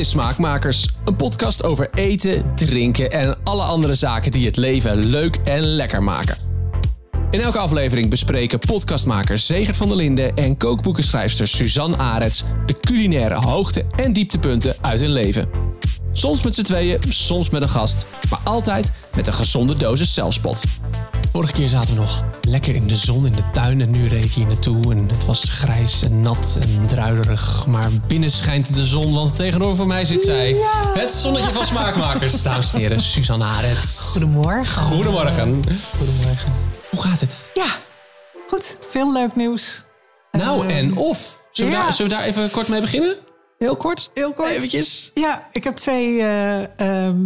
is Smaakmakers, een podcast over eten, drinken en alle andere zaken die het leven leuk en lekker maken. In elke aflevering bespreken podcastmakers Zegert van der Linden en kookboekenschrijfster Suzanne Arets de culinaire hoogte- en dieptepunten uit hun leven. Soms met z'n tweeën, soms met een gast, maar altijd met een gezonde dosis zelfspot. Vorige keer zaten we nog lekker in de zon in de tuin en nu reed hier naartoe en het was grijs en nat en druilerig. Maar binnen schijnt de zon, want tegenover mij zit zij. Het zonnetje van smaakmakers, dames en heren, Suzanne Arets. Goedemorgen. Goedemorgen. Goedemorgen. Hoe gaat het? Ja, goed. Veel leuk nieuws. Nou, Ehm, en of? Zullen, ja. daar, zullen we daar even kort mee beginnen? Heel kort? Heel kort. Eventjes. Ja, ik heb twee eh, ehm,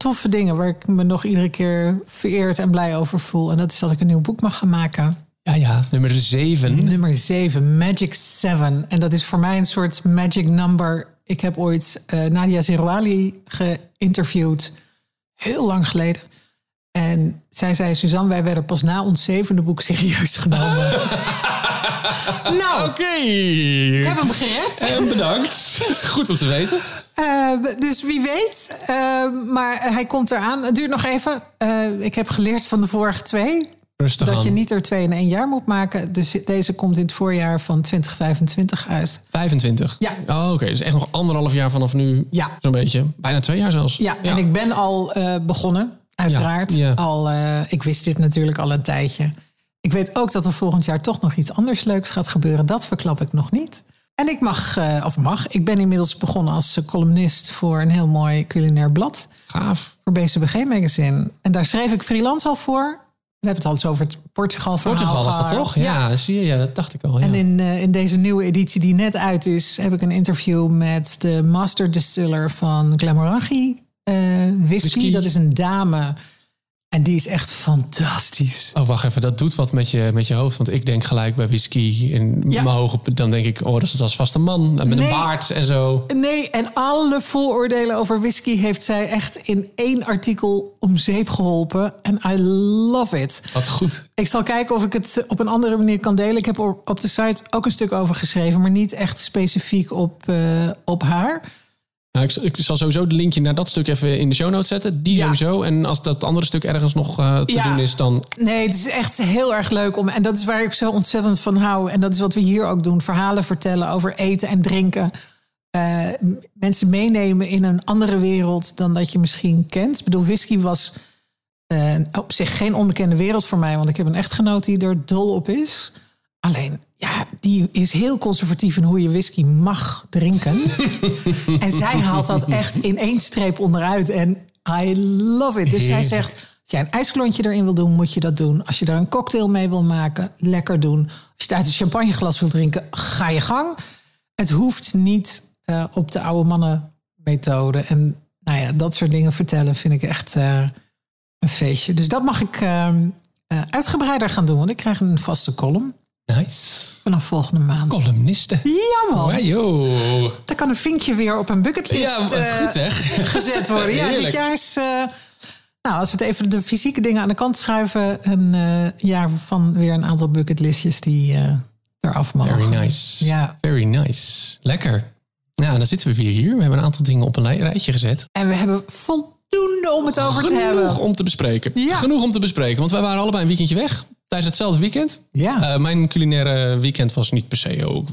toffe dingen waar ik me nog iedere keer vereerd en blij over voel. En dat is dat ik een nieuw boek mag gaan maken. Ja, ja. Nummer 7. Nummer 7, Magic 7. En dat is voor mij een soort magic number. Ik heb ooit eh, Nadia Zerouali geïnterviewd. Heel lang geleden. En zij zei, Suzanne, wij werden pas na ons zevende boek serieus genomen. nou, Oké. ik heb hem gered. En bedankt. Goed om te weten. Eh, dus wie weet. Eh, maar hij komt eraan. Het duurt nog even. Eh, ik heb geleerd van de vorige twee. Rustig dat aan. je niet er twee in één jaar moet maken. Dus deze komt in het voorjaar van 2025 uit. 25? Ja. Oh, oké. Dus echt nog anderhalf jaar vanaf nu. Ja. Zo'n beetje. Bijna twee jaar zelfs. Ja, en ik ben al eh, begonnen. Uiteraard. Ja, ja. Al, eh, ik wist dit natuurlijk al een tijdje. Ik weet ook dat er volgend jaar toch nog iets anders leuks gaat gebeuren. Dat verklap ik nog niet. En ik mag, eh, of mag, ik ben inmiddels begonnen als eh, columnist voor een heel mooi culinair blad. Gaaf. voor BCBG Magazine. En daar schreef ik freelance al voor. We hebben het al eens over het Portugal verhaal Portugal was dat toch? Ja, zie je. Ja, dat dacht ik al. Ja. En in, eh, in deze nieuwe editie die net uit is... heb ik een interview met de master distiller van whisky. Whisky. Dat is een dame. En die is echt fantastisch. Oh, wacht even. Dat doet wat met je, met je hoofd. Want ik denk gelijk bij whisky in Ja. mijn hoge... Dan denk ik, oh, dat is, dat is vast een man. Met een baard en zo. Nee, en alle vooroordelen over whisky heeft zij echt in één artikel om zeep geholpen. En I love it. Wat goed. Ik zal kijken of ik het op een andere manier kan delen. Ik heb op de site ook een stuk over geschreven, maar niet echt specifiek op, eh, op haar. Nou, ik, ik zal sowieso de linkje naar dat stuk even in de show notes zetten. Die Ja. sowieso. En als dat andere stuk ergens nog eh, te Ja. doen is, dan... Nee, het is echt heel erg leuk om. En dat is waar ik zo ontzettend van hou. En dat is wat we hier ook doen: verhalen vertellen over eten en drinken. Eh, mensen meenemen in een andere wereld dan dat je misschien kent. Ik bedoel, whisky was eh, op zich geen onbekende wereld voor mij, want ik heb een echtgenoot die er dol op is. Alleen, ja, die is heel conservatief in hoe je whisky mag drinken. en zij haalt dat echt in één streep onderuit. En I love it. Dus zij zegt, als jij een ijsklontje erin wil doen, moet je dat doen. Als je daar een cocktail mee wil maken, lekker doen. Als je het uit een champagneglas wil drinken, ga je gang. Het hoeft niet eh, op de oude mannen methode. En nou ja, dat soort dingen vertellen vind ik echt eh, een feestje. Dus dat mag ik eh, eh, uitgebreider gaan doen. Want ik krijg een vaste column Nice. vanaf volgende maand. Columnisten. Ja man, Wajo. dan kan een vinkje weer op een bucketlist Ja, eh, goed hè. gezet worden. Ja, dit jaar is... eh, nou, als we het even de fysieke dingen aan de kant schuiven... een eh, jaar van weer een aantal bucketlistjes die eraf mogen. Very nice. Ja. Very nice. Lekker. Ja, dan zitten we weer hier. We hebben een aantal dingen op een rijtje gezet. En we hebben voldoende om het over te Genoeg hebben. om te bespreken. Ja. Genoeg om te bespreken. Want wij waren allebei een weekendje weg. Tijdens hetzelfde weekend. Ja. Eh, mijn culinaire weekend was niet per se ook...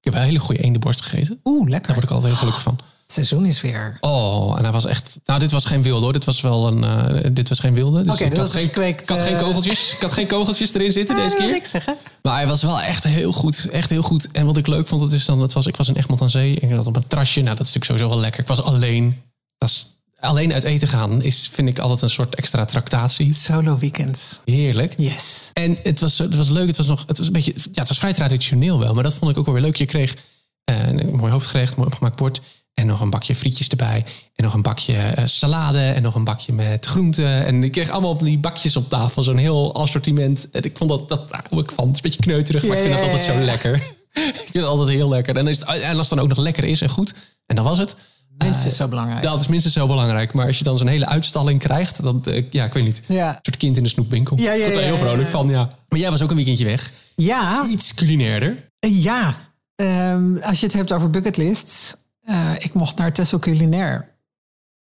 Ik heb een hele goede eendenborst gegeten. Oeh, lekker. Daar word ik altijd heel gelukkig van. Het seizoen is weer... Oh, en hij was echt... Nou, dit was geen wilde hoor. Dit was wel een... eh, dit was geen wilde. Dus Oké, ik, dat had geen, gekweekt, ik had geen eh, kogeltjes. Ik had geen kogeltjes erin zitten Ah, deze dat keer. ik zeggen. Maar hij was wel echt heel goed. Echt heel goed. En wat ik leuk vond, het is dan, het was, ik was in Egmond aan Zee. En ik zat op een terrasje. Nou, dat is natuurlijk sowieso wel lekker. Ik was alleen. Dat is, alleen uit eten gaan is, vind ik altijd een soort extra tractatie. Solo weekends. Heerlijk. Yes. En het was, het was leuk. Het was nog, het was een beetje, ja, het was vrij traditioneel wel. Maar dat vond ik ook wel weer leuk. Je kreeg eh, een mooi hoofdgerecht, mooi opgemaakt bord. En nog een bakje frietjes erbij. En nog een bakje eh, salade. En nog een bakje met groenten. En ik kreeg allemaal op die bakjes op tafel. Zo'n heel assortiment. En ik vond dat, dat daar hou ik van. Het is een beetje kneuterig, maar ik vind dat altijd zo lekker. ik vind het altijd heel lekker. En, is het, en als het dan ook nog lekker is en goed. En dan was het. Minstens is zo belangrijk. Dat is minstens zo belangrijk. Maar als je dan zo'n hele uitstalling krijgt, dan, eh, ja, ik weet niet. Ja. Een soort kind in de snoepwinkel. Ja, ja, Ik word daar ja, heel ja, vrolijk van, ja. Maar jij was ook een weekendje weg. Ja, Iets culinairder. ja. Ehm, als je het hebt over bucketlists. eh, ik mocht naar Tessel Culinair.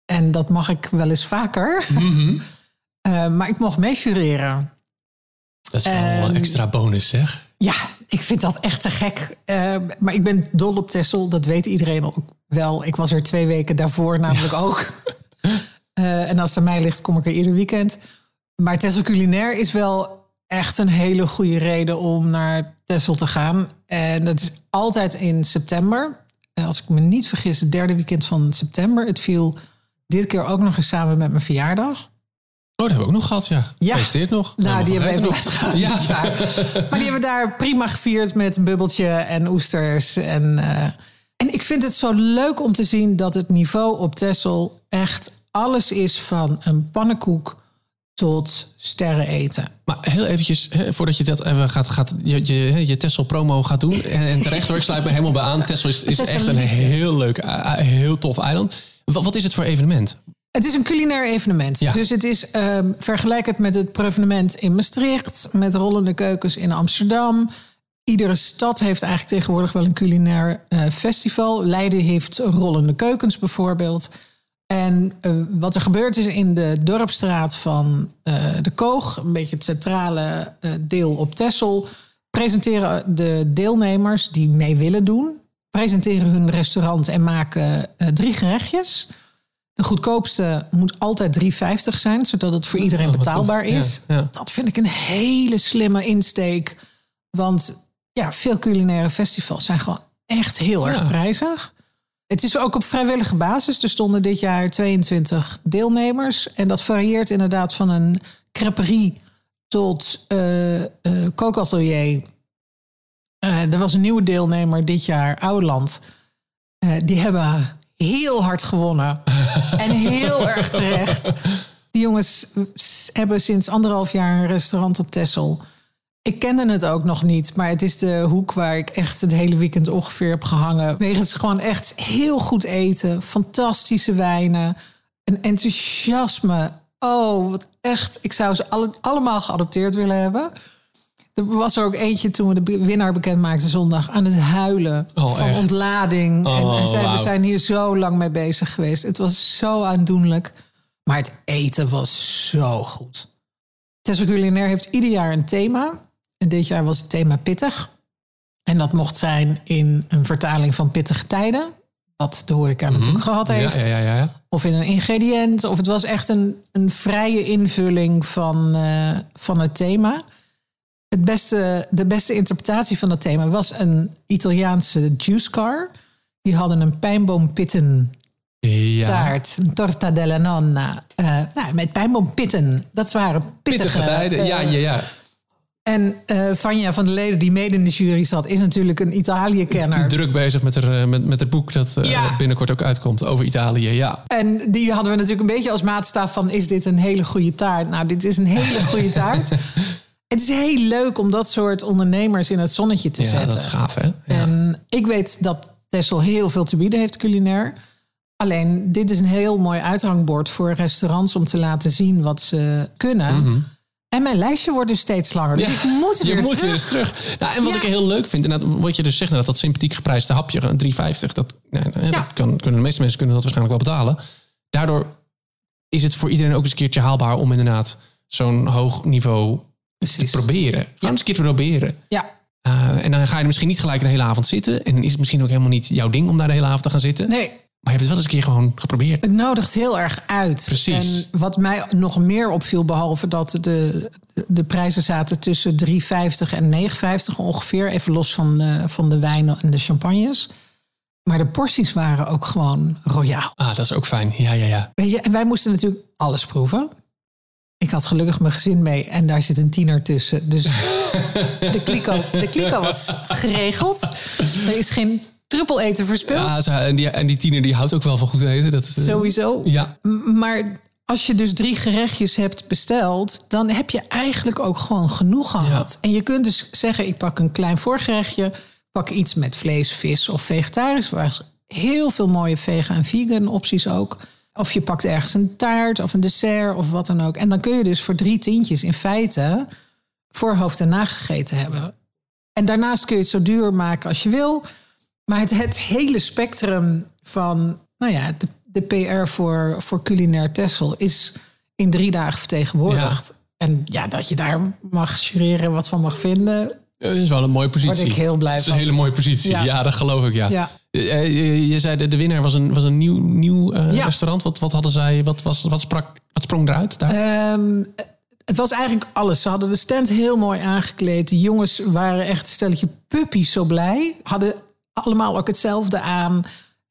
En dat mag ik wel eens vaker. Eh, maar ik mocht meejureren. Dat is wel een extra bonus, zeg. Ja, ik vind dat echt te gek. Eh, maar ik ben dol op Tessel, dat weet iedereen ook wel. Ik was er twee weken daarvoor namelijk ook. Eh, en als het aan mij ligt, kom ik er ieder weekend. Maar Tessel Culinair is wel echt een hele goede reden om naar Tessel te gaan. En dat is altijd in september. Eh, Als ik me niet vergis, het derde weekend van september. Het viel dit keer ook nog eens samen met mijn verjaardag. Oh, dat hebben we ook nog gehad, ja. Ja. Gefeliciteerd nog. Nou, die hebben we even laten gaan. Ja. Maar die hebben we daar prima gevierd met een bubbeltje en oesters. En, eh, en ik vind het zo leuk om te zien dat het niveau op Texel echt alles is van een pannenkoek tot sterren eten. Maar heel eventjes, hè, voordat je dat even gaat, gaat je, je, je Tessel promo gaat doen. En, en terecht hoor, ik sluit me helemaal bij aan. Tessel is, is Texel echt een heel leuk, eh, heel tof eiland. Wat, wat is het voor evenement? Het is een culinair evenement. Ja. Dus het is ehm vergelijk het met het proevenement in Maastricht, met rollende keukens in Amsterdam. Iedere stad heeft eigenlijk tegenwoordig wel een culinair eh, festival. Leiden heeft rollende keukens bijvoorbeeld. En eh, wat er gebeurt is in de dorpstraat van eh, de Koog, een beetje het centrale deel op Texel, presenteren de deelnemers die mee willen doen, presenteren hun restaurant en maken drie gerechtjes. De goedkoopste moet altijd 3,50 zijn, zodat het voor iedereen betaalbaar. Ja, is. ja. Dat vind ik een hele slimme insteek. Want ja, veel culinaire festivals zijn gewoon echt heel erg prijzig. Het is ook op vrijwillige basis. Er stonden dit jaar 22 deelnemers. En dat varieert inderdaad van een creperie tot eh eh kookatelier. Eh, er was een nieuwe deelnemer dit jaar, Oudeland. Eh, die hebben heel hard gewonnen. en heel erg terecht. Die jongens hebben sinds anderhalf jaar een restaurant op Texel. Ik kende het ook nog niet, maar het is de hoek waar ik echt het hele weekend ongeveer heb gehangen. Wegens gewoon echt heel goed eten, fantastische wijnen, een enthousiasme. Oh, wat echt. Ik zou ze alle, allemaal geadopteerd willen hebben. Er was er ook eentje toen we de winnaar bekend maakten zondag aan het huilen Oh, van echt? ontlading. en, Oh, en zei, we zijn hier zo lang mee bezig geweest. Het was zo aandoenlijk. Maar het eten was zo goed. Tessel Culinair heeft ieder jaar een thema. En dit jaar was het thema pittig. En dat mocht zijn in een vertaling van pittige tijden. Wat de horeca natuurlijk gehad Mhm. Heeft. ja, ja, ja, ja. Of in een ingrediënt. Of het was echt een, een vrije invulling van, eh, van het thema. Het beste, de beste interpretatie van dat thema was een Italiaanse juice car. Die hadden een pijnboompitten Ja. taart, een torta della nonna. nou, met pijnboompitten. Dat waren pittige, Pittige tijden, ja, eh, ja, ja. En eh Vanja van der Leden, die mede in de jury zat, is natuurlijk een Italië-kenner. Druk bezig met, haar, met, met het boek dat Ja. binnenkort ook uitkomt over Italië, ja. En die hadden we natuurlijk een beetje als maatstaf van... is dit een hele goede taart? Nou, dit is een hele goede taart. Het is heel leuk om dat soort ondernemers in het zonnetje te Ja, zetten. dat is gaaf, hè? Ja. En ik weet dat Tessel heel veel te bieden heeft culinair. Alleen, dit is een heel mooi uithangbord voor restaurants... om te laten zien wat ze kunnen. En mijn lijstje wordt dus steeds langer. Dus Mhm. Ja, ik moet je weer moet terug. weer eens terug. Nou, en wat Ja. ik heel leuk vind, en wat je dus zegt, dat, dat sympathiek geprijsde hapje, een 3,50, dat, nou, nou, dat kan, kunnen de meeste mensen kunnen dat waarschijnlijk wel betalen. Daardoor is het voor iedereen ook eens een keertje haalbaar om inderdaad zo'n hoog niveau Precies. te proberen. Gewoon eens een keer te proberen. Ja, Uh, en dan ga je er misschien niet gelijk een hele avond zitten. En is het misschien ook helemaal niet jouw ding om daar de hele avond te gaan zitten. nee, Maar je hebt het wel eens een keer gewoon geprobeerd. Het nodigt heel erg uit. Precies. En wat mij nog meer opviel, behalve dat de, de prijzen zaten tussen 3,50 en 9,50 ongeveer. Even los van de, van de wijnen en de champagnes. Maar de porties waren ook gewoon royaal. Ah, dat is ook fijn. Ja, ja, ja. Weet je, en wij moesten natuurlijk alles proeven. Ik had gelukkig mijn gezin mee en daar zit een tiener tussen. Dus de kliko, de kliko was geregeld. Er is geen druppel eten verspild. ja en, die, en die tiener die houdt ook wel van goed eten. Dat, eh, Sowieso. Ja. Maar als je dus drie gerechtjes hebt besteld, dan heb je eigenlijk ook gewoon genoeg gehad. En je kunt dus zeggen: ik pak een klein voorgerechtje, pak iets met vlees, vis of vegetarisch. Er was heel veel mooie vegan en vegan opties ook. Of je pakt ergens een taart of een dessert of wat dan ook. En dan kun je dus voor drie tientjes in feite voorhoofd en nagegeten hebben. En daarnaast kun je het zo duur maken als je wil. Maar het, het hele spectrum van, nou ja, de, de PR voor, voor culinair Tessel is in drie dagen vertegenwoordigd. En ja, dat je daar mag jureren, wat van mag vinden. Dat is wel een mooie positie. Word ik heel blij Dat is een hele mooie positie. Ja, Ja. dat geloof ik, ja. Ja. Eh, eh, je zei de, de winnaar was een, was een nieuw, nieuw eh, Ja. restaurant. Wat, wat hadden zij, wat, was, wat, sprak, wat sprong eruit daar? Ehm, het was eigenlijk alles. Ze hadden de stand heel mooi aangekleed. De jongens waren echt een stelletje puppies zo blij. Hadden allemaal ook hetzelfde aan.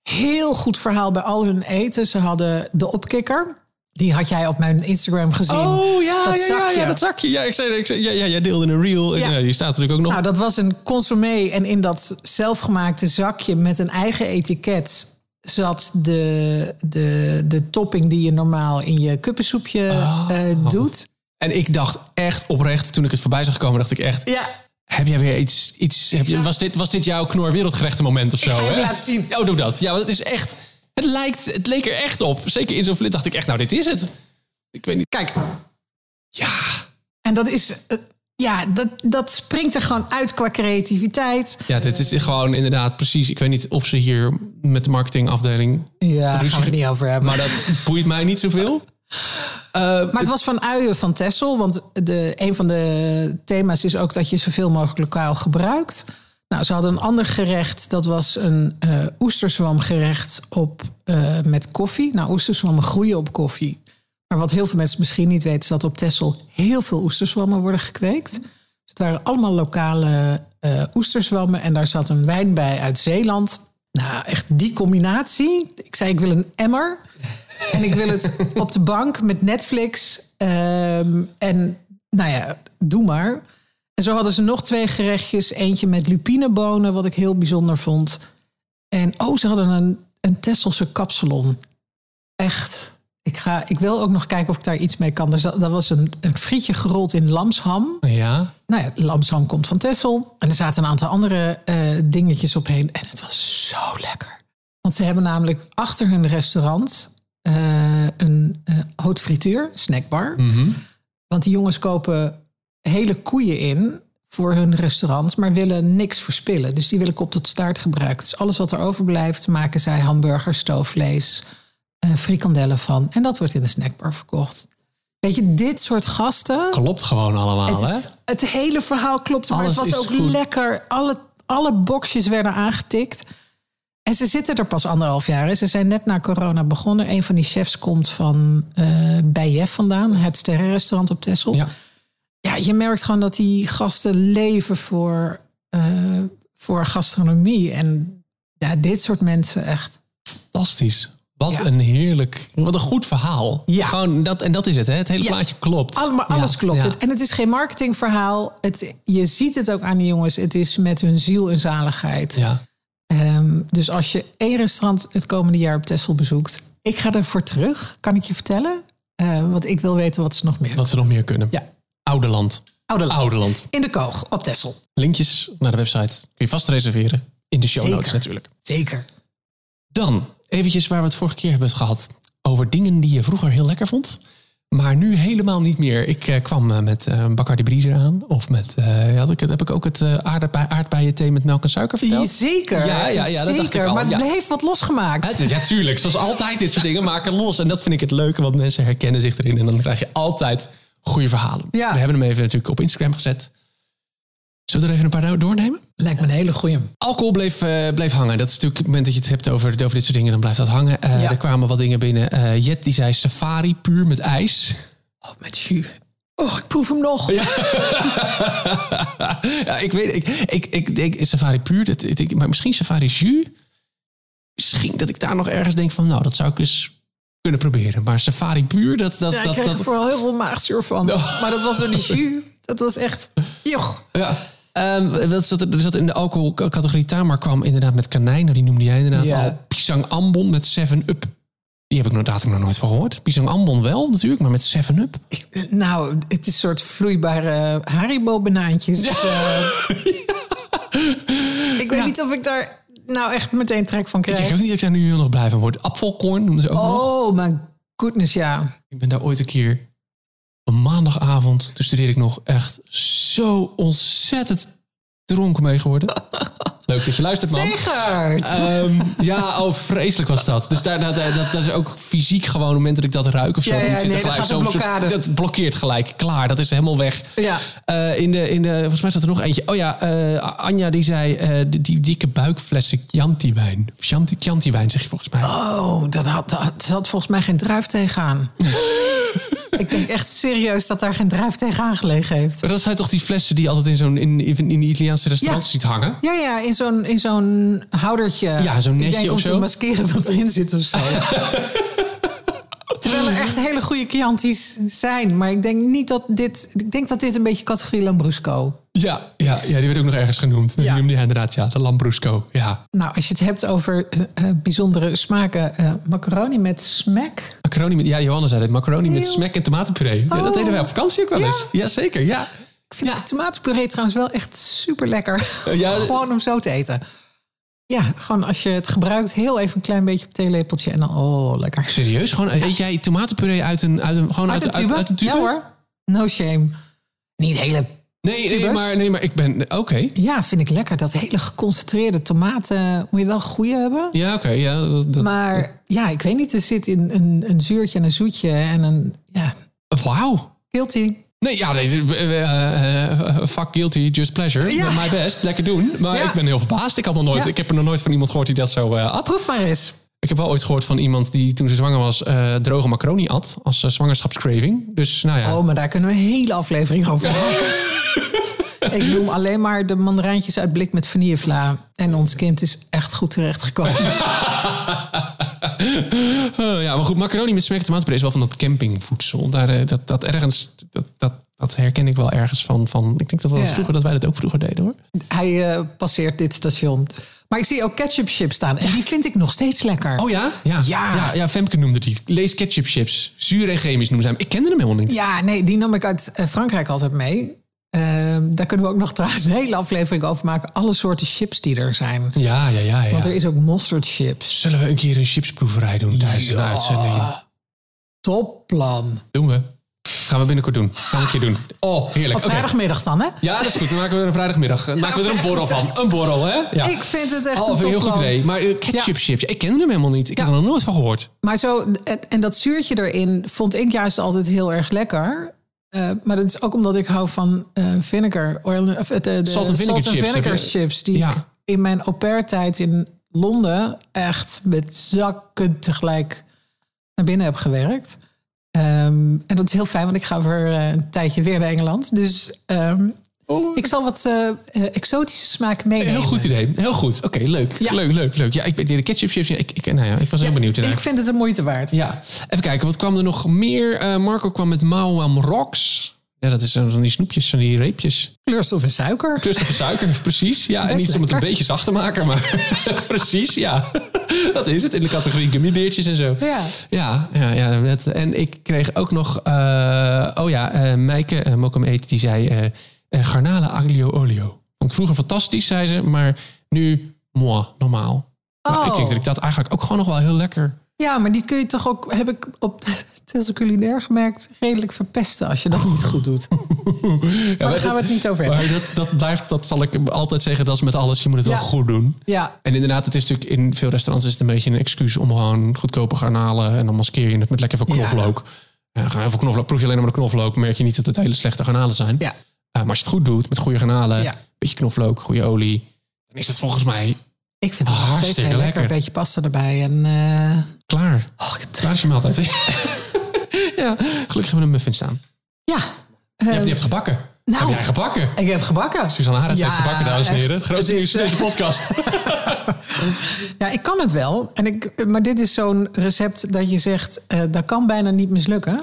Heel goed verhaal bij al hun eten. Ze hadden de opkikker. Die had jij op mijn Instagram gezien. Oh ja, dat ja, ja, zakje. ja, dat zakje. Ja, ik zei, ik zei, ja, ja, jij deelde een reel. Ja. Ja. die staat natuurlijk ook nog. Nou, dat was een consommé. En in dat zelfgemaakte zakje met een eigen etiket zat de, de, de topping die je normaal in je kuppensoepje eh, doet. En ik dacht echt oprecht, toen ik het voorbij zag komen, dacht ik echt... Ja, Heb jij weer iets... iets heb je, was, dit, was dit jouw knor wereldgerechten moment of zo? ga je hè? laten zien. Oh, doe dat. Ja, want het is echt... Het, lijkt, het leek er echt op. Zeker in zo'n flint dacht ik echt, nou, dit is het. Ik weet niet. kijk. Ja, En dat is... eh, ja, dat, dat springt er gewoon uit qua creativiteit. ja dit is gewoon inderdaad precies... Ik weet niet of ze hier met de marketingafdeling... Ja, daar gaan we het niet over hebben. Maar dat boeit mij niet zoveel. Maar het was van uien van Tessel. Want de, een van de thema's is ook dat je zoveel mogelijk lokaal gebruikt. Nou, ze hadden een ander gerecht. Dat was een eh oesterzwamgerecht op, eh, met koffie. Nou, oesterzwammen groeien op koffie. Maar wat heel veel mensen misschien niet weten... is dat op Tessel heel veel oesterzwammen worden gekweekt. Dus het waren allemaal lokale eh oesterzwammen. En daar zat een wijn bij uit Zeeland. Nou, echt die combinatie. Ik zei, ik wil een emmer. En ik wil het op de bank met Netflix. Ehm, en nou ja, doe maar. En zo hadden ze nog twee gerechtjes. Eentje met lupinebonen, wat ik heel bijzonder vond. En oh, ze hadden een, een Tesselse kapsalon. Echt. Ik, ga, ik wil ook nog kijken of ik daar iets mee kan. Er zat- Dat was een, een frietje gerold in lamsham. Ja. Nou ja, lamsham komt van Tessel. En er zaten een aantal andere eh, dingetjes omheen. En het was zo lekker. Want ze hebben namelijk achter hun restaurant eh, een uh, haute frituur, snackbar. Want die jongens kopen hele koeien in voor hun restaurant, maar willen niks verspillen. Dus die willen kop tot staart gebruiken. Dus alles wat er overblijft, maken zij hamburgers, stoofvlees, eh, frikandellen van. En dat wordt in de snackbar verkocht. Weet je, dit soort gasten. Klopt gewoon allemaal, Het, hè? het hele verhaal klopt, maar Alles het was ook goed. lekker. Alle, alle boxjes werden aangetikt. En ze zitten er pas anderhalf jaar. hè. Ze zijn net na corona begonnen. Een van die chefs komt van Bijef vandaan, het sterrenrestaurant op Texel. Ja. Ja, je merkt gewoon dat die gasten leven voor, eh, voor gastronomie. En ja, dit soort mensen echt. Fantastisch. Wat Ja. een heerlijk, wat een goed verhaal. Ja. Gewoon dat, en dat is het, hè? Het hele Ja. plaatje klopt. Alles klopt. Het, en het is geen marketingverhaal. Het, je ziet het ook aan die jongens. Het is met hun ziel en zaligheid. Ja. Ehm, dus als je één restaurant het komende jaar op Texel bezoekt, ik ga ervoor terug, kan ik je vertellen. Eh, want ik wil weten wat ze nog meer. Wat ze nog meer kunnen. Ja. Oude land. Oude land. Oude land. In de koog op Texel. Linkjes naar de website kun je vast reserveren. In de show Zeker. notes natuurlijk. Zeker. Dan eventjes waar we het vorige keer hebben gehad. Over dingen die je vroeger heel lekker vond. Maar nu helemaal niet meer. Ik eh, kwam eh, met eh Bacardi Breezer aan. Of met, had ik, het- heb ik ook het aardbei, aardbeien thee met melk en suiker verteld? Zeker. Ja, ja, ja, dat dacht ik al, Maar ja. het heeft wat losgemaakt. Het- Ja, tuurlijk. Zoals altijd dit soort dingen maken los. En dat vind ik het leuke, want mensen herkennen zich erin. En dan krijg je altijd goede verhalen. Ja. We hebben hem even natuurlijk op Instagram gezet. Zullen we er even een paar doornemen? Lijkt me een hele goeie. Alcohol bleef, eh, bleef hangen. Dat is natuurlijk het moment dat je het hebt over, over dit soort dingen, dan blijft dat hangen. Eh, Ja. Er kwamen wat dingen binnen. Eh, Jet die zei safari, puur met ijs. Oh, met jus. Oh, ik proef hem nog. ja, ik weet, ik, ik, ik, ik safari puur, dat, ik, maar misschien safari jus. Misschien dat ik daar nog ergens denk van, nou, dat zou ik eens kunnen proberen. Maar safari puur, dat... dat, Ja, ik dat, kreeg dat er vooral heel veel maagzuur van. Oh. Maar dat was door die jus. Dat was echt... Joch. Ja. Ehm, wat zat er, zat in de alcoholcategorie Tamar kwam inderdaad met kanijn. Die noemde jij inderdaad Ja. al. Pisang Ambon met 7-Up. Die heb ik inderdaad nog nooit van gehoord. Pisang Ambon wel natuurlijk, maar met 7-Up. Ik- nou, het is een soort vloeibare Haribo-banaantjes. eh. ik weet niet of ik daar nou echt meteen trek van Ik denk krijg. ook niet dat ik daar nu heel nog blij van word. Apfelkorn noemden ze ook nog. Oh, my goodness, ja. Ik ben daar ooit een keer een maandagavond. Toen studeerde ik nog echt zo ontzettend dronken mee geworden. Leuk dat je luistert, man. Ehm, ja, oh, vreselijk was dat. Dus daar, dat, dat, dat is ook fysiek gewoon, op het moment dat ik dat ruik of zo. Ja, ja, dan zit nee, gelijk zo'n soort-. Dat blokkeert gelijk. Klaar, dat is helemaal weg. Ja. Eh, in de, in de, volgens mij zat er nog eentje. Oh ja, eh, Anja die zei, eh, die, die dikke buikflessen Chianti-wijn. Chianti-wijn zeg je volgens mij. Oh, dat had, dat zat volgens mij geen druif tegenaan. ik denk echt serieus dat daar geen druif tegenaan gelegen heeft. Maar dat zijn toch die flessen die je altijd in zo'n in, in, in die Italiaanse restaurants Ja. ziet hangen? Ja, ja, in zo'n, in zo'n houdertje. Ja, zo'n netje denk of om zo. te maskeren wat erin zit of zo. Terwijl er echt hele goede Chianti's zijn. Maar ik denk niet dat dit... Ik denk dat dit een beetje categorie Lambrusco. Ja, ja, ja, die werd ook nog ergens genoemd. Die Ja. noemde hij inderdaad, ja, de Lambrusco. Ja. Nou, als je het hebt over eh, eh, bijzondere smaken. eh, macaroni met smack. Macaroni met, ja, Johanna zei dit, macaroni met smack en tomatenpuree. Ja, dat Oh. deden wij op vakantie ook wel Ja. eens. Jazeker, ja. Ik vind de tomatenpuree trouwens wel echt super lekker. Eh, ja, gewoon om zo te eten. Ja, gewoon als je het gebruikt, heel even een klein beetje op theelepeltje en dan, oh, lekker. Serieus? Gewoon, eet jij tomatenpuree uit een, uit een, gewoon uit, Uit een uit, tube? uit een tube? Ja hoor, no shame. Niet hele, Nee, nee, maar, nee, maar ik ben... Oké. ja, vind ik lekker. Dat hele geconcentreerde tomaten moet je wel goede hebben. Ja, oké. ja, dat, dat- Maar ja, ik weet niet, er zit in een, een zuurtje en een zoetje en een, ja, Wauw. guilty. Nee, ja, nee, eh, eh, fuck guilty, just pleasure. Ja. My best, lekker doen. Maar Ja. ik ben heel verbaasd. Ik, had nog nooit, Ja. ik heb er nog nooit van iemand gehoord die dat zo eh, at. Proef maar eens. Ik heb wel ooit gehoord van iemand die toen ze zwanger was... droge macaroni at als eh, zwangerschapscraving. Dus nou ja. Oh, maar daar kunnen we een hele aflevering over maken. Ik noem alleen maar de mandarijntjes uit blik met vanillevla. En ons kind is echt goed terechtgekomen. Eh, ja, maar goed, macaroni met smack tomatenpuree is wel van dat campingvoedsel. Daar, eh, dat, dat ergens, dat, dat, dat herken ik wel ergens van. van ik denk dat, Ja. vroeger, dat wij dat ook vroeger deden hoor. Hij eh, passeert dit station. Maar ik zie ook ketchup chips staan. En die vind ik nog steeds lekker. Oh ja? Ja, Ja. ja, ja Femke noemde die. Lees ketchup chips. Zuur en chemisch noemen ze hem. Ik kende hem helemaal niet. Ja, nee, die nam ik uit Frankrijk altijd mee. Daar kunnen we ook nog trouwens een hele aflevering over maken. Alle soorten chips die er zijn. Ja, ja, ja. ja. Want er is ook mustard chips. Zullen we een keer een chipsproeverij doen tijdens de Ja. uitzending? Topplan. Doen we. Gaan we binnenkort doen. Gaan we een keer doen. Oh, heerlijk. Op vrijdagmiddag dan, hè? Ja, dat is goed. Dan maken we er een vrijdagmiddag. Dan maken we er een borrel van. Een borrel, hè? Ja. Ik vind het echt Oh, een heel goed idee. Maar eh, ketchup chips, ik kende hem helemaal niet. Ik heb er nog nooit van gehoord. Maar zo, en dat zuurtje erin vond ik juist altijd heel erg lekker. Eh, maar dat is ook omdat ik hou van eh vinegar. Oil, of, eh, de, de Salt and vinegar chips, vinegar. Die Ja. ik in mijn au pair tijd in Londen echt met zakken tegelijk naar binnen heb gewerkt. Ehm, en dat is heel fijn, want ik ga voor een tijdje weer naar Engeland. Dus ehm, ik zal wat eh, eh, exotische smaak meenemen. Heel goed idee. Heel goed. Oké, leuk. Ja. Leuk, leuk, leuk. Ja, ik weet de ketchup chips. Ja, ik, ik, nou ja, ik was heel benieuwd. Ik vind het de moeite waard. Ja, even kijken. Wat kwam er nog meer? Eh, Marco kwam met Mauam Rocks. Ja, dat is van die snoepjes, van die reepjes. Kleurstof en suiker. Cluster van suiker, precies. Ja, en niet om het een beetje zacht te maken, maar precies, ja. Dat is het, in de categorie gummibeertjes en zo. Ja. Ja, ja, ja. net. En ik kreeg ook nog... eh, oh ja, eh Meike, uh, Mokum Eet, die zei... eh garnalen aglio olio. Vond ik vroeger fantastisch, zei ze. Maar nu, moi, normaal. Maar Oh. ik denk dat ik dat eigenlijk ook gewoon nog wel heel lekker... Ja, maar die kun je toch ook, heb ik op Telse Culinair gemerkt, redelijk verpesten als je dat niet goed doet. maar daar gaan we het niet over hebben. Maar dat, dat blijft, dat zal ik altijd zeggen, dat is met alles. Je moet het Ja. wel goed doen. Ja, En inderdaad, het is natuurlijk in veel restaurants is het een beetje een excuus om gewoon goedkope garnalen en dan maskeer je het met lekker veel Ja. knoflook. Ja, gewoon even knoflook. Proef je alleen maar de knoflook, merk je niet dat het hele slechte garnalen zijn. ja. Uh, maar als je het goed doet met goede garnalen, Ja. beetje knoflook, goede olie, dan is het volgens mij Ik vind het nog steeds Hartstikke heel lekker. lekker. Een beetje pasta erbij. En, eh, klaar. oh, Klaar is je maaltijd. ja, gelukkig hebben we een muffin staan. ja, Je eh, hebt, je hebt gebakken. nou. heb jij gebakken? ik heb gebakken. Suzanne Harens Ja, heeft gebakken, dames en heren. Het grootste Het nieuws in deze eh, podcast. Ja, ik kan het wel. En ik, maar dit is zo'n recept dat je zegt, eh, dat kan bijna niet mislukken.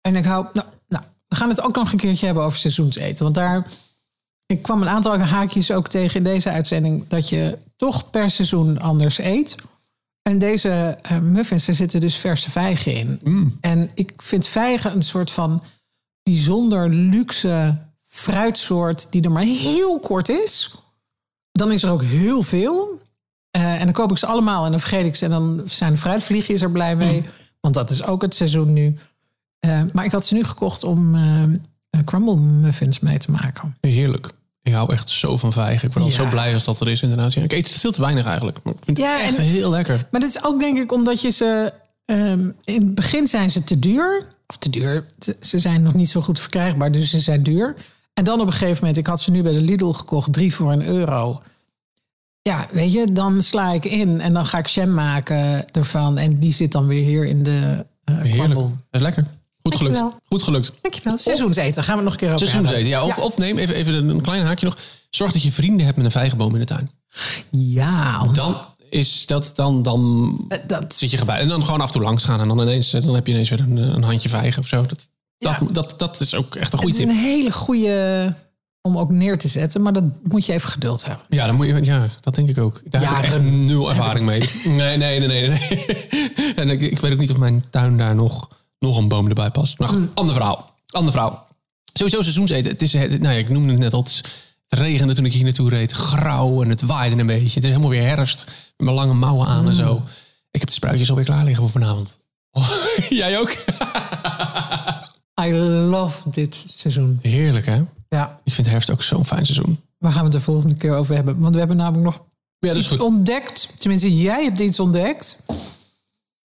En ik hou, nou, we gaan het ook nog een keertje hebben over seizoenseten. Want daar, ik kwam een aantal haakjes ook tegen in deze uitzending, dat je toch per seizoen anders eet. En deze eh, muffins, er zitten dus verse vijgen in. En ik vind vijgen een soort van bijzonder luxe fruitsoort die er maar heel kort is. Dan is er ook heel veel. Eh, en dan koop ik ze allemaal en dan vergeet ik ze. En dan zijn de fruitvliegjes er blij mee. Want dat is ook het seizoen nu. Eh, maar ik had ze nu gekocht om eh, eh, crumble muffins mee te maken. Heerlijk. Ja, hou echt zo van vijgen. Ik word Ja. zo blij als dat er is inderdaad. Ja, ik eet het veel te weinig eigenlijk. Maar ik vind Ja, het echt en- heel lekker. Maar dat is ook denk ik omdat je ze... ehm, in het begin zijn ze te duur. Of te duur. Ze- Ze zijn nog niet zo goed verkrijgbaar, dus ze zijn duur. En dan op een gegeven moment, ik had ze nu bij de Lidl gekocht, drie voor een euro. Ja, weet je, dan sla ik in en dan ga ik jam maken ervan. En die zit dan weer hier in de uh, Heerlijk. Dat is lekker. Goed gelukt. Dankjewel. Goed gelukt. Dankjewel. Seizoenseten, gaan we het nog een keer over Seizoenseten. Ja, of, of neem even, even een klein haakje nog. Zorg dat je vrienden hebt met een vijgenboom in de tuin. Ja, want Dan is dat dan, dan eh, dat zit je gebij. En dan gewoon af en toe langs gaan. En dan ineens eh, dan heb je ineens weer een, een handje vijgen of zo. Dat, Ja. dat, dat, dat is ook echt een Het goede is tip. een hele goede om ook neer te zetten, maar dat moet je even geduld hebben. Ja, dan moet je, ja, dat denk ik ook. Daar heb ik echt nul ervaring mee. Nee, nee, nee, nee. nee. en ik, ik weet ook niet of mijn tuin daar nog, nog een boom erbij past. Maar goed, Mm. ander verhaal. Ander verhaal. Sowieso seizoenseten. Het is, het, nou ja, ik noemde het net al. Het, is- het regende toen ik hier naartoe reed. Grauw en het waaide een beetje. Het is helemaal weer herfst. Met mijn lange mouwen aan en zo. Ik heb de spruitjes alweer klaar liggen voor vanavond. Oh, jij ook? I love dit seizoen. Heerlijk, hè? Ja, Ik vind herfst ook zo'n fijn seizoen. waar gaan we het de volgende keer over hebben? Want we hebben namelijk nog Ja, dat is iets goed. ontdekt. Tenminste, jij hebt iets ontdekt.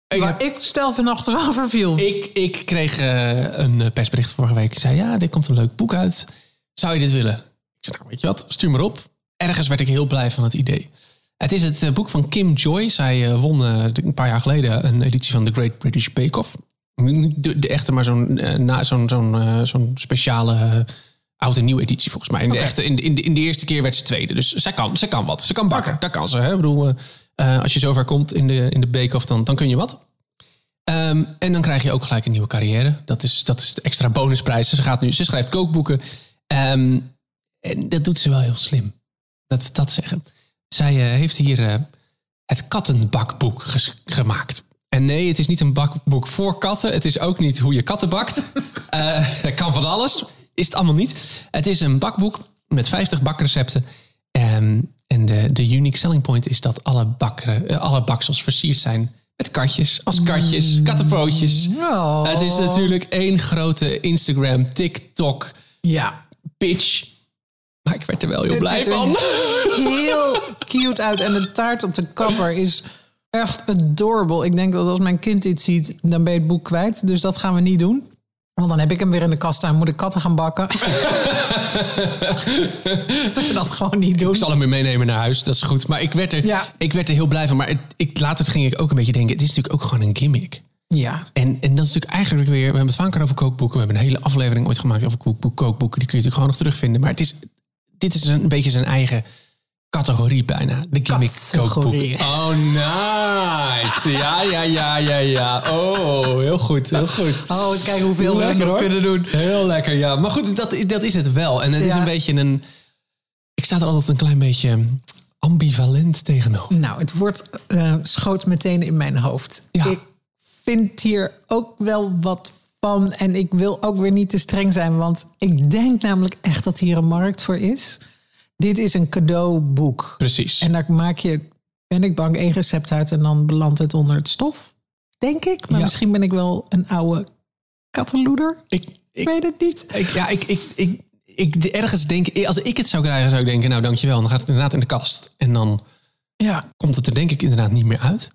Ik waar heb- ik stel van achterover viel. Ik, ik kreeg eh, een eh, persbericht vorige week. Ik zei, ja, dit komt een leuk boek uit. Zou je dit willen? Ik zei, nou, weet je wat, stuur maar op. Ergens werd ik heel blij van het idee. Het is het eh, boek van Kim Joy. Zij eh, won eh, een paar jaar geleden een editie van The Great British Bake Off. Niet de, de echte, maar zo'n eh, zo'n zo'n eh, zo'n speciale eh, oud en nieuw editie volgens mij. In de, echte, in, in, de, in de eerste keer werd ze tweede. Dus zij kan, zij kan wat. Ze kan bakken. Dat kan ze. Hè? Ik bedoel, eh, als je zover komt in de, in de bake-off, dan, dan kun je wat. Ehm, en dan krijg je ook gelijk een nieuwe carrière. Dat is, dat is de extra bonusprijs. Ze, gaat nu, ze schrijft kookboeken. Ehm, en dat doet ze wel heel slim. Dat we dat zeggen. Zij eh, heeft hier eh, het kattenbakboek gemaakt. En nee, het is niet een bakboek voor katten. Het is ook niet hoe je katten bakt. Dat kan van alles. Is het allemaal niet. Het is een bakboek met 50 bakrecepten. Ehm, en de, de unique selling point is dat alle, bakkeren, eh, alle baksels versierd zijn met katjes. Als katjes, kattenpootjes. Oh. Het is natuurlijk één grote Instagram, TikTok, Ja. pitch. Maar ik werd er wel heel Het blij ziet van. Heel cute uit. En de taart op de cover is echt adorable. Ik denk dat als mijn kind dit ziet, dan ben je het boek kwijt. Dus dat gaan we niet doen. Want dan heb ik hem weer in de kast staan. Moet ik katten gaan bakken? Zullen we dat gewoon niet doen? Ik zal hem weer meenemen naar huis, dat is goed. Maar ik werd er, Ja. ik werd er heel blij van. Maar het, ik, later ging ik ook een beetje denken, het is natuurlijk ook gewoon een gimmick. Ja. En, en dat is natuurlijk eigenlijk weer, we hebben het vaker over kookboeken. We hebben een hele aflevering ooit gemaakt over kookboek, kookboeken. Die kun je natuurlijk gewoon nog terugvinden. Maar het is, dit is een beetje zijn eigen categorie bijna. De gimmick kookboek. Oh, nice. Ja, ja, ja, ja, ja. Oh, heel goed, heel goed. Oh, kijk hoeveel we er nog hoor. kunnen doen. Heel lekker, ja. Maar goed, dat, dat is het wel. En het is een beetje een... Ik sta er altijd een klein beetje ambivalent tegenover. Nou, het woord eh, schoot meteen in mijn hoofd. Ja. Ik vind hier ook wel wat van. En ik wil ook weer niet te streng zijn. Want ik denk namelijk echt dat hier een markt voor is. Dit is een cadeauboek. Precies. En daar maak je, ben ik bang, één recept uit en dan belandt het onder het stof. Denk ik. Maar Ja. misschien ben ik wel een oude kattenloeder. ik, Ik ik, weet het niet. ik, ja, ik, ik, ik, ik, ergens denk als ik het zou krijgen, zou ik denken, nou dankjewel. Dan gaat het inderdaad in de kast. En dan Ja, komt het er denk ik inderdaad niet meer uit.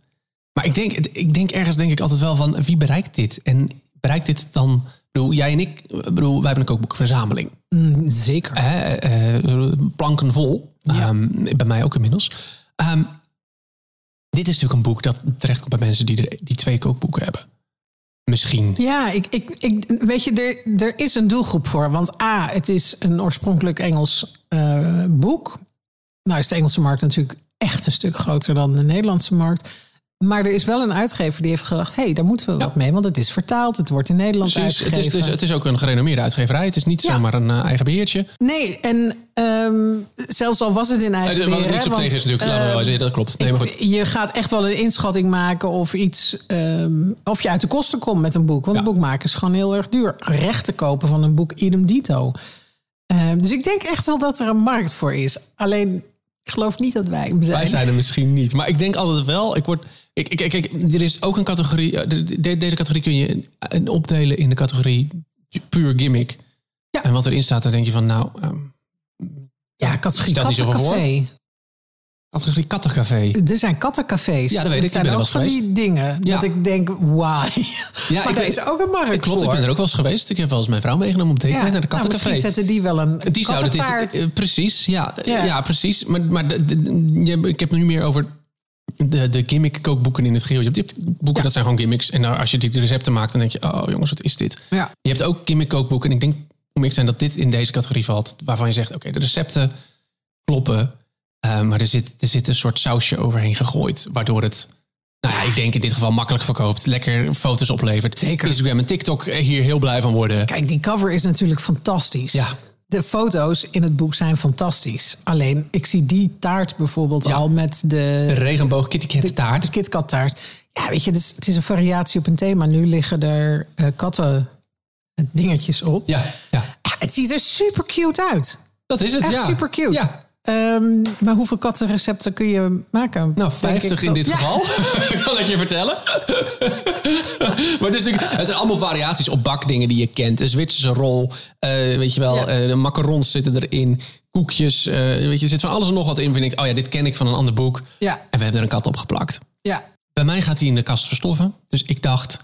Maar ik denk, ik denk ergens denk ik altijd wel van, wie bereikt dit? En bereikt dit dan... Bedoel, jij en ik, ik bedoel, wij hebben een kookboekverzameling. mm, zeker. hè, eh, planken vol. Ehm, bij mij ook inmiddels. Ehm, dit is natuurlijk een boek dat terechtkomt bij mensen die, er, die twee kookboeken hebben. Misschien. Ja, ik, ik, ik, weet je, er, er is een doelgroep voor. Want A, het is een oorspronkelijk Engels eh, boek. Nou is de Engelse markt natuurlijk echt een stuk groter dan de Nederlandse markt. Maar er is wel een uitgever die heeft gedacht... hé, hey, daar moeten we wat mee, want het is vertaald. Het wordt in Nederland Precies, het, uitgegeven. is, dus, het is ook een gerenommeerde uitgeverij. Het is niet Ja. zomaar een eh, eigen beheertje. Nee, en ehm, zelfs al was het in eigen Eh, Wat beheer... er niks op tegen is natuurlijk, we wel ehm, dat klopt. Nee, maar goed. Je gaat echt wel een inschatting maken of iets, ehm, of je uit de kosten komt met een boek. Want Ja. een boek maken is gewoon heel erg duur. Rechten kopen van een boek, idem dito. Dus ik denk echt wel dat er een markt voor is. Alleen, ik geloof niet dat wij hem zijn. Wij zijn er misschien niet. Maar ik denk altijd wel. Ik word. Ik, ik, kijk, er is ook een categorie. eh, de- de- deze categorie kun je eh, opdelen in de categorie puur gimmick. Ja. En wat erin staat, dan denk je van, nou, categorie niet zoveel voor. kattencafé. Categorie kattencafé. Er zijn kattencafés. Ja, dat weet ik. Ik zijn er ook wel van die dingen Ja. dat ik denk, why? Ja, maar ik er is ook een markt Klopt, voor. ik ben er ook wel eens geweest. Ik heb wel eens mijn vrouw meegenomen op date mee naar de nou, kattencafé. misschien zetten die wel een Die zouden dit. eh, precies, ja, Ja. ja. precies. Maar, maar de, ik heb het nu meer over de, de gimmick kookboeken in het geheel. Je hebt boeken, Ja. dat zijn gewoon gimmicks. En nou, als je die recepten maakt, dan denk je, oh jongens, wat is dit? Ja. Je hebt ook gimmick kookboeken. En ik denk, om ik zijn dat dit in deze categorie valt. Waarvan je zegt, oké, de recepten kloppen. eh, maar er zit, er zit een soort sausje overheen gegooid. Waardoor het, nou ja, ik denk in dit geval makkelijk verkoopt. Lekker foto's oplevert. Zeker. Instagram en TikTok hier heel blij van worden. Kijk, die cover is natuurlijk fantastisch. Ja. De foto's in het boek zijn fantastisch. Alleen, ik zie die taart bijvoorbeeld Ja. al met De de, regenboog Kitty Kat taart. de KitKat taart. Ja, weet je, het is, het is een variatie op een thema. Nu liggen er eh, katten eh, dingetjes op. Ja, ja. Het ziet er super cute uit. Dat is het, Echt ja. super cute. Ja. Ehm, maar hoeveel kattenrecepten kun je maken? Nou, Denk 50 ik in dit Ja. geval. kan ik je vertellen. maar het, is natuurlijk, het zijn allemaal variaties op bakdingen die je kent. Een Zwitserse rol, eh, weet je wel, Ja. eh, de macarons zitten erin. Koekjes, eh, weet je, er zit van alles en nog wat in. Vind ik, oh ja, dit ken ik van een ander boek. Ja. En we hebben er een kat op geplakt. Ja. Bij mij gaat hij in de kast verstoffen. Dus ik dacht,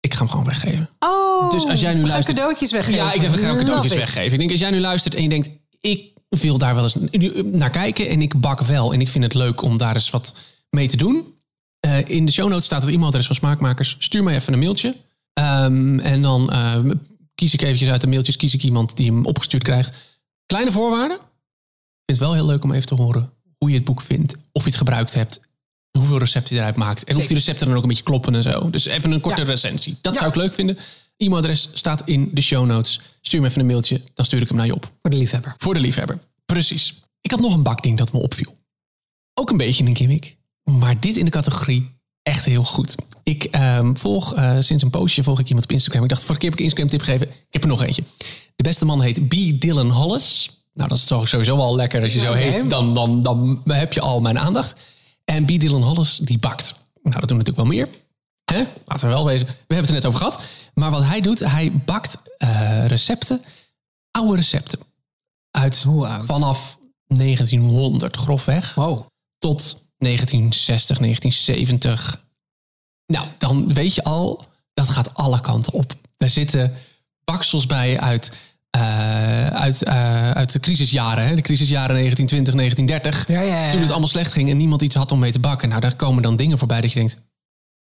ik ga hem gewoon weggeven. Oh, Dus als jij nu luistert. cadeautjes weggeven. Ja, ik denk, we gaan Love cadeautjes weggeven. Ik denk, als jij nu luistert en je denkt, ik wil daar wel eens naar kijken en ik bak wel. En ik vind het leuk om daar eens wat mee te doen. Eh, in de show notes staat het e-mailadres van Smaakmakers. Stuur mij even een mailtje. Ehm, en dan eh, kies ik eventjes uit de mailtjes, kies ik iemand die hem opgestuurd krijgt. Kleine voorwaarden. Ik vind het wel heel leuk om even te horen hoe je het boek vindt. Of je het gebruikt hebt. Hoeveel recepten je eruit maakt. En of die recepten dan ook een beetje kloppen en zo. Dus even een korte Ja. recensie. Dat Ja. zou ik leuk vinden. E-mailadres staat in de show notes. Stuur me even een mailtje. Dan stuur ik hem naar je op. Voor de liefhebber. Voor de liefhebber. Precies. Ik had nog een bakding dat me opviel. Ook een beetje een gimmick. Maar dit in de categorie echt heel goed. Ik ehm, volg eh, sinds een poosje volg ik iemand op Instagram. Ik dacht, vorige keer heb ik een Instagram tip gegeven. Ik heb er nog eentje. De beste man heet B. Dylan Hollis. Nou, dat is toch sowieso wel lekker als je zo heet. Dan, dan, dan heb je al mijn aandacht. En B. Dylan Hollis, die bakt. Nou, dat doen natuurlijk wel meer. Hè? Laten we wel wezen. We hebben het er net over gehad. Maar wat hij doet, hij bakt eh, recepten. Oude recepten. Uit Hoe oud? vanaf 1900 grofweg Wow. tot 1960, 1970. Nou, dan weet je al, dat gaat alle kanten op. Daar zitten baksels bij uit, eh, uit, eh, uit de crisisjaren. Hè? De crisisjaren 1920, 1930. Ja, ja, ja. Toen het allemaal slecht ging en niemand iets had om mee te bakken. Nou, daar komen dan dingen voorbij dat je denkt...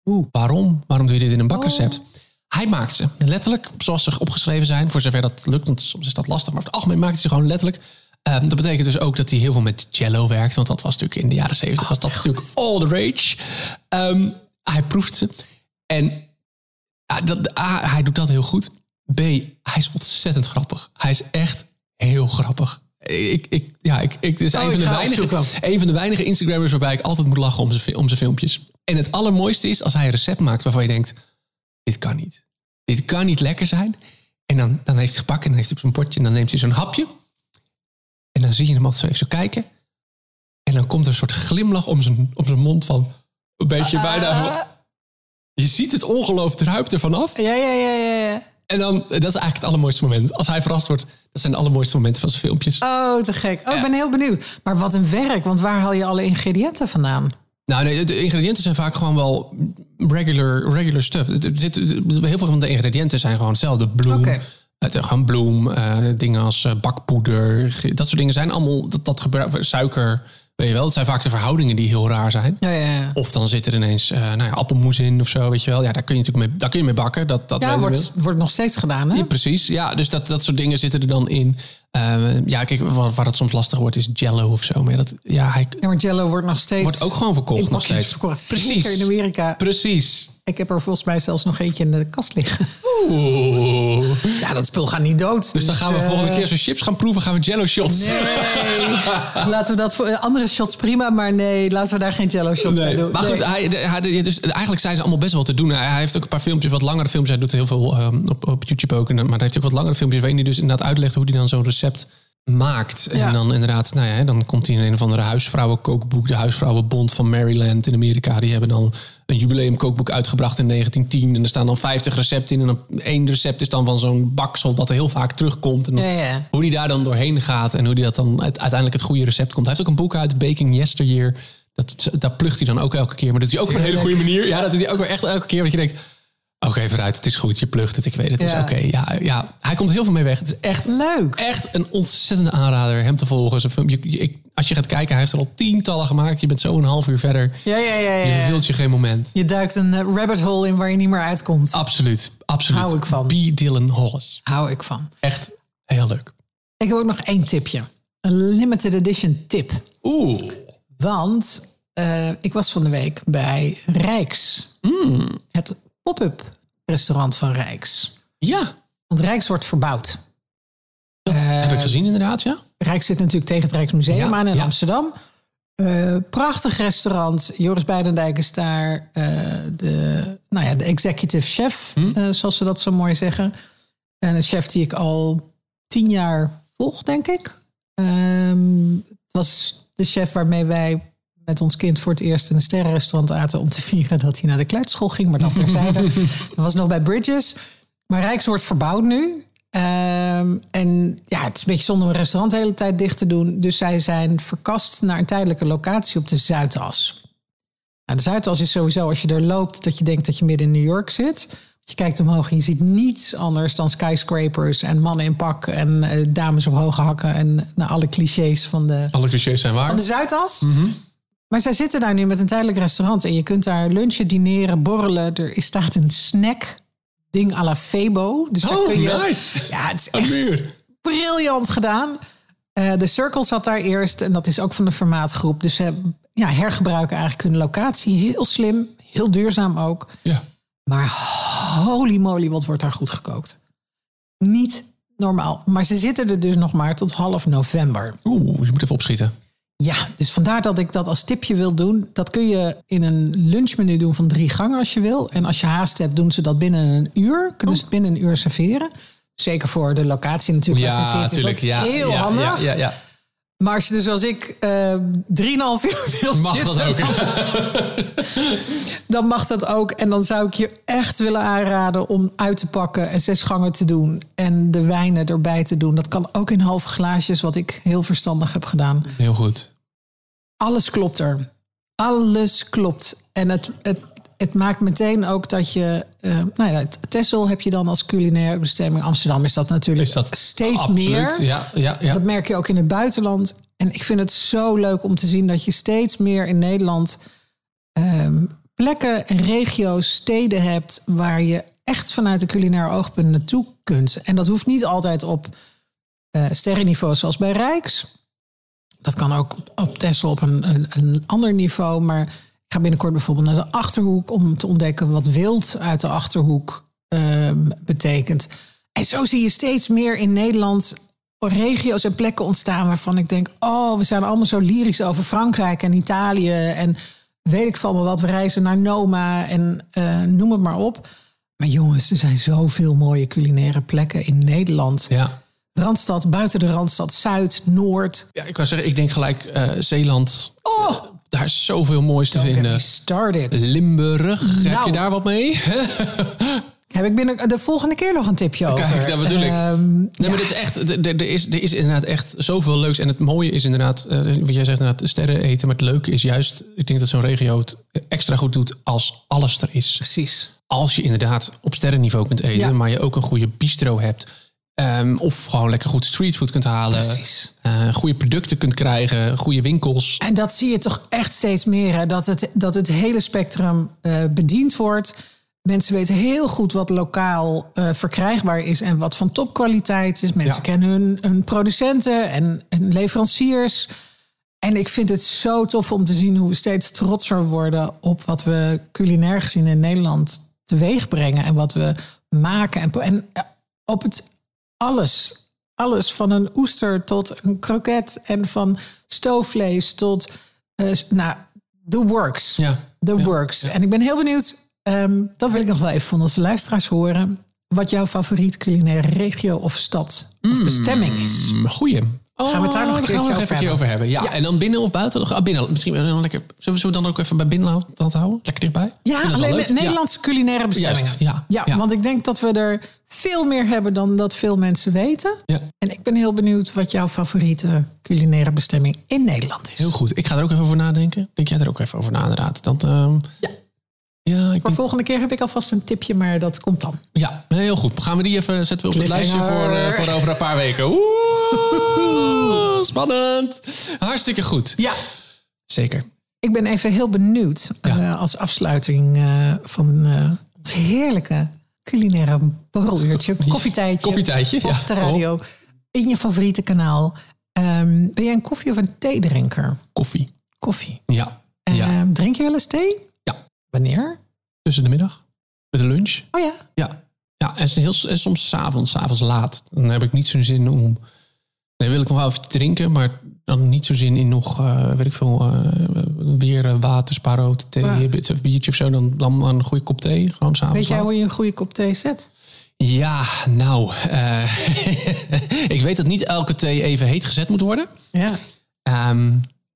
Oeh. Waarom? Waarom doe je dit in een bakrecept? Hij maakt ze letterlijk zoals ze opgeschreven zijn. Voor zover dat lukt, want soms is dat lastig. Maar over het algemeen maakt hij ze gewoon letterlijk. Ehm, dat betekent dus ook dat hij heel veel met jello werkt. Want dat was natuurlijk in de jaren zeventig was dat natuurlijk all the rage. Ehm, hij proeft ze. En ja, dat, A, hij doet dat heel goed. B, hij is ontzettend grappig. Hij is echt heel grappig. Ik, ik, ja, ik, ik, het is Oh, een, van de weinige, een van de weinige Instagrammers waarbij ik altijd moet lachen om zijn, fi- om zijn filmpjes. En het allermooiste is als hij een recept maakt waarvan je denkt... dit kan niet. Dit kan niet lekker zijn. En dan, dan heeft hij gepakt en dan heeft hij op zijn potje... en dan neemt hij zo'n hapje. En dan zie je hem altijd zo even zo kijken. En dan komt er een soort glimlach om zijn, om zijn mond van... een beetje bijna... van- je ziet het ongeloof druipt er vanaf. Ja, ja, ja, ja, ja. En dan, dat is eigenlijk het allermooiste moment. Als hij verrast wordt, dat zijn de allermooiste momenten van zijn filmpjes. Oh, te gek. Oh, ik ben heel benieuwd. Maar wat een werk, want waar haal je alle ingrediënten vandaan? Nou, nee, de ingrediënten zijn vaak gewoon wel regular, regular stuff. Er zit, heel veel van de ingrediënten zijn gewoon hetzelfde. Bloem, het, gewoon bloem, eh, dingen als eh, bakpoeder. Dat soort dingen zijn allemaal, dat, dat gebruik, suiker, weet je wel. Het zijn vaak de verhoudingen die heel raar zijn. Ja, ja, ja. Of dan zit er ineens eh nou ja, appelmoes in of zo, weet je wel. Ja, daar kun je natuurlijk mee, daar kun je mee bakken. Dat, dat Ja, wordt, wordt nog steeds gedaan, hè? Ja, precies, ja. Dus dat, dat soort dingen zitten er dan in. Eh, ja, kijk, waar, waar het soms lastig wordt is jello of zo. Maar dat, ja, hij Ja, maar Jello wordt nog steeds... wordt ook gewoon verkocht nog steeds. verkocht. Precies. Zeker in Amerika. Precies. Ik heb er volgens mij zelfs nog eentje in de kast liggen. Oeh. Ja, dat spul gaat niet dood. Dus dan gaan we eh, volgende keer zo'n chips gaan proeven, gaan we jello shots. Nee, laten we dat voor andere shots prima, maar nee, laten we daar geen jello shots bij doen. Maar goed, Nee. hij, hij, dus eigenlijk zijn ze allemaal best wel te doen. Hij, hij heeft ook een paar filmpjes, wat langere filmpjes. Hij doet heel veel ehm, op, op YouTube ook. En, maar hij heeft ook wat langere filmpjes waarin hij dus inderdaad uitlegt hoe hij dan zo'n recept maakt. Ja. En dan inderdaad, nou ja, dan komt hij in een of andere huisvrouwenkookboek, de Huisvrouwenbond van Maryland in Amerika. Die hebben dan een jubileumkookboek uitgebracht in 1910. En er staan dan 50 recepten in. En dan één recept is dan van zo'n baksel dat er heel vaak terugkomt. En dan- Ja, ja. hoe die daar dan doorheen gaat en hoe die dat dan uit- uiteindelijk het goede recept komt. Hij heeft ook een boek uit, Baking Yesteryear. Dat, dat plucht hij dan ook elke keer. Maar dat doet hij ook op een hele goede manier. Ja, dat doet hij ook weer echt elke keer. Dat je denkt, oké, vooruit, het is goed. Je plucht het, ik weet het. Het Ja. is oké. Ja, ja, hij komt heel veel mee weg. Het is echt Leuk. echt een ontzettende aanrader hem te volgen. Zijn film- je- je- ik- als je gaat kijken, hij heeft er al tientallen gemaakt. Je bent zo een half uur verder. Ja, ja, ja. Je ja. verveelt je geen moment. Je duikt een eh, rabbit hole in waar je niet meer uitkomt. Absoluut, absoluut. Hou ik van. B. Dylan Hollis. Hou ik van. Echt heel leuk. Ik heb ook nog één tipje. Een limited edition tip. Oeh. Want eh, ik was van de week bij Rijks. Het pop-up restaurant van Rijks. Ja, Want Rijks wordt verbouwd. dat Eh, heb ik gezien inderdaad, ja. Rijks zit natuurlijk tegen het Rijksmuseum Ja, aan in ja. Amsterdam. Eh, prachtig restaurant. Joris Beidendijk is daar eh, de, nou ja, de executive chef, Hm. eh, zoals ze dat zo mooi zeggen. En een chef die ik al tien jaar volg, denk ik. Ehm, het was de chef waarmee wij met ons kind voor het eerst in een sterrenrestaurant aten... om te vieren dat hij naar de kleuterschool ging. Maar dat terzijde. dat was nog bij Bridges. Maar Rijks wordt verbouwd nu. Ehm, en ja, het is een beetje zonde om een restaurant de hele tijd dicht te doen. Dus zij zijn verkast naar een tijdelijke locatie op de Zuidas. Nou, de Zuidas is sowieso, als je er loopt, dat je denkt dat je midden in New York zit. Je kijkt omhoog en je ziet niets anders dan skyscrapers en mannen in pak en eh, dames op hoge hakken en nou, alle clichés van de, Alle clichés zijn waar. van de Zuidas. Maar zij zitten daar nu met een tijdelijk restaurant en je kunt daar lunchen, dineren, borrelen. Er staat een snack ding à la Febo. Dus daar Oh, kun je, nice. Ja, het is echt briljant gedaan. Eh, de Circle zat daar eerst en dat is ook van de formaatgroep. Dus ze ja, hergebruiken eigenlijk hun locatie. Heel slim, heel duurzaam ook. Ja. Maar holy moly, wat wordt daar goed gekookt. Niet normaal. Maar ze zitten er dus nog maar tot half november. Oeh, je moet even opschieten. Ja, dus vandaar dat ik dat als tipje wil doen. Dat kun je in een lunchmenu doen van drie gangen als je wil. En als je haast hebt, doen ze dat binnen een uur. Kunnen ze het binnen een uur serveren. Zeker voor de locatie natuurlijk Ja, zitten. natuurlijk. dat Ja, heel ja, handig. Ja, ja, ja. Maar als je dus als ik eh 3,5 uur wil Mag zitten... dat ook? dan mag dat ook. En dan zou ik je echt willen aanraden om uit te pakken en zes gangen te doen. En de wijnen erbij te doen. Dat kan ook in halve glaasjes, wat ik heel verstandig heb gedaan. Heel goed. Alles klopt er. Alles klopt. En het, het, het maakt meteen ook dat je... eh, nou ja, Texel heb je dan als culinaire bestemming. Amsterdam is dat natuurlijk Is dat steeds absoluut? meer. Ja, ja, ja. Dat merk je ook in het buitenland. En ik vind het zo leuk om te zien dat je steeds meer in Nederland ehm, plekken en regio's, steden hebt waar je echt vanuit een culinair oogpunt naartoe kunt. En dat hoeft niet altijd op eh sterrenniveau zoals bij Rijks. Dat kan ook op Texel op een, een, een ander niveau. Maar ga binnenkort bijvoorbeeld naar de Achterhoek... om te ontdekken wat wild uit de Achterhoek ehm, betekent. En zo zie je steeds meer in Nederland regio's en plekken ontstaan... waarvan ik denk, oh, we zijn allemaal zo lyrisch over Frankrijk en Italië... en weet ik van me wat, we reizen naar Noma en eh, noem het maar op. Maar jongens, er zijn zoveel mooie culinaire plekken in Nederland... ja. Randstad, buiten de Randstad, Zuid, Noord. Ja, ik wou zeggen, ik denk gelijk eh, Zeeland. Oh, Daar is zoveel moois te vinden. started. Limburg, heb Nou. je daar wat mee? Heb ik binnen de volgende keer nog een tipje over. Kijk, dat bedoel ik. Ehm, Nee, ja. maar dit is echt, er, is, er is inderdaad echt zoveel leuks. En het mooie is inderdaad, eh, wat jij zegt inderdaad, sterren eten. Maar het leuke is juist, ik denk dat zo'n regio het extra goed doet als alles er is. Precies. Als je inderdaad op sterrenniveau kunt eten, Ja. maar je ook een goede bistro hebt. Ehm, of gewoon lekker goed streetfood kunt halen. Precies. eh, goede producten kunt krijgen, goede winkels. En dat zie je toch echt steeds meer. Hè? Dat, het, dat het hele spectrum eh, bediend wordt. Mensen weten heel goed wat lokaal eh, verkrijgbaar is en wat van topkwaliteit is. Mensen Ja. kennen hun, hun producenten en, en leveranciers. En ik vind het zo tof om te zien hoe we steeds trotser worden op wat we culinair gezien in Nederland teweeg brengen. En wat we maken. En, en op het alles. Alles van een oester tot een kroket. En van stoofvlees tot, eh, nou, the works. Ja. The Ja. works. En ik ben heel benieuwd, ehm, dat wil ik nog wel even van onze luisteraars horen. Wat jouw favoriet culinaire regio of stad of bestemming is. Mm, Goeie. Gaan we het daar nog een Oh, gaan we keertje het even een keer over hebben. Ja. En dan binnen of buiten? Ah, binnen. Misschien dan lekker. Zullen we dan ook even bij binnen houden? Lekker dichtbij? Ja, alleen Nederlandse culinaire bestemmingen. Ja, ja, ja. want ik denk dat we er veel meer hebben dan dat veel mensen weten. Ja. En ik ben heel benieuwd wat jouw favoriete culinaire bestemming in Nederland is. Heel goed. Ik ga er ook even over nadenken. Denk jij er ook even over na, inderdaad? Dat, ehm, Ja. Ja, ik Voor denk- volgende keer heb ik alvast een tipje, maar dat komt dan. ja, heel goed. Gaan we die even zetten we op het lijstje voor, eh, voor over een paar weken. Oeh, spannend. Hartstikke goed. Ja. Zeker. Ik ben even heel benieuwd Ja. eh, als afsluiting eh, van ons heerlijke culinaire borreluurtje, koffietijdje, Koffietijdje, op ja. Oh. de radio, in je favoriete kanaal. Ehm, ben jij een koffie- of een theedrinker? Koffie. Koffie. Ja. ja. Ehm, drink je wel eens thee? Wanneer? Tussen de middag. Met de lunch. Oh ja. Ja, ja en, heel, en soms s'avonds, s'avonds laat. Dan heb ik niet zo'n zin om. Dan wil ik nog wel even drinken, maar dan niet zo zin in nog, eh, weet ik veel, eh, weer eh, water, spaarrood, thee, Ja. of biertje of zo. Dan, dan een goede kop thee, gewoon s'avonds. Weet jij hoe je een goede kop thee zet? Ja, nou, ik weet dat niet elke thee even heet gezet moet worden. Ja. Ehm,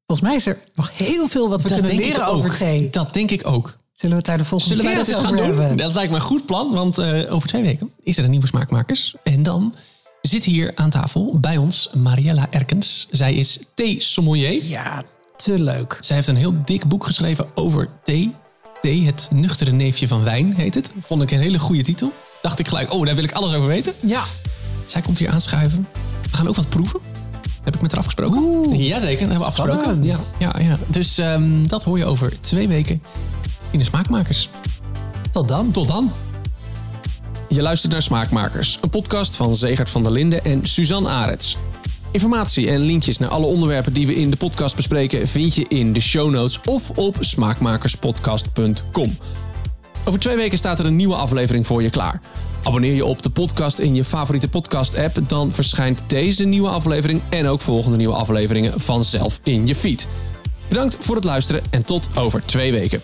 Volgens mij is er nog heel veel wat we dat kunnen leren over thee. Dat denk ik ook. Zullen we het daar de volgende Zullen wij keer dat eens gaan doen? hebben? Dat lijkt me een goed plan, want eh, over twee weken is er een nieuwe Smaakmakers. En dan zit hier aan tafel bij ons Mariella Erkens. Zij is thee-sommelier. Ja, te leuk. Zij heeft een heel dik boek geschreven over thee. Thee, het nuchtere neefje van wijn, heet het. Vond ik een hele goede titel. Dacht ik gelijk, oh, daar wil ik alles over weten. Ja. Zij komt hier aanschuiven. We gaan ook wat proeven. Heb ik met haar afgesproken. Oeh, Jazeker, dat hebben we afgesproken. Ja, ja, ja. Dus ehm, dat hoor je over twee weken in de Smaakmakers. Tot dan. Tot dan. Je luistert naar Smaakmakers, een podcast van Zegert van der Linden en Suzanne Arets. Informatie en linkjes naar alle onderwerpen die we in de podcast bespreken vind je in de show notes of op smaakmakerspodcast.com. Over twee weken staat er een nieuwe aflevering voor je klaar. Abonneer je op de podcast in je favoriete podcast-app, dan verschijnt deze nieuwe aflevering en ook volgende nieuwe afleveringen vanzelf in je feed. Bedankt voor het luisteren en tot over twee weken.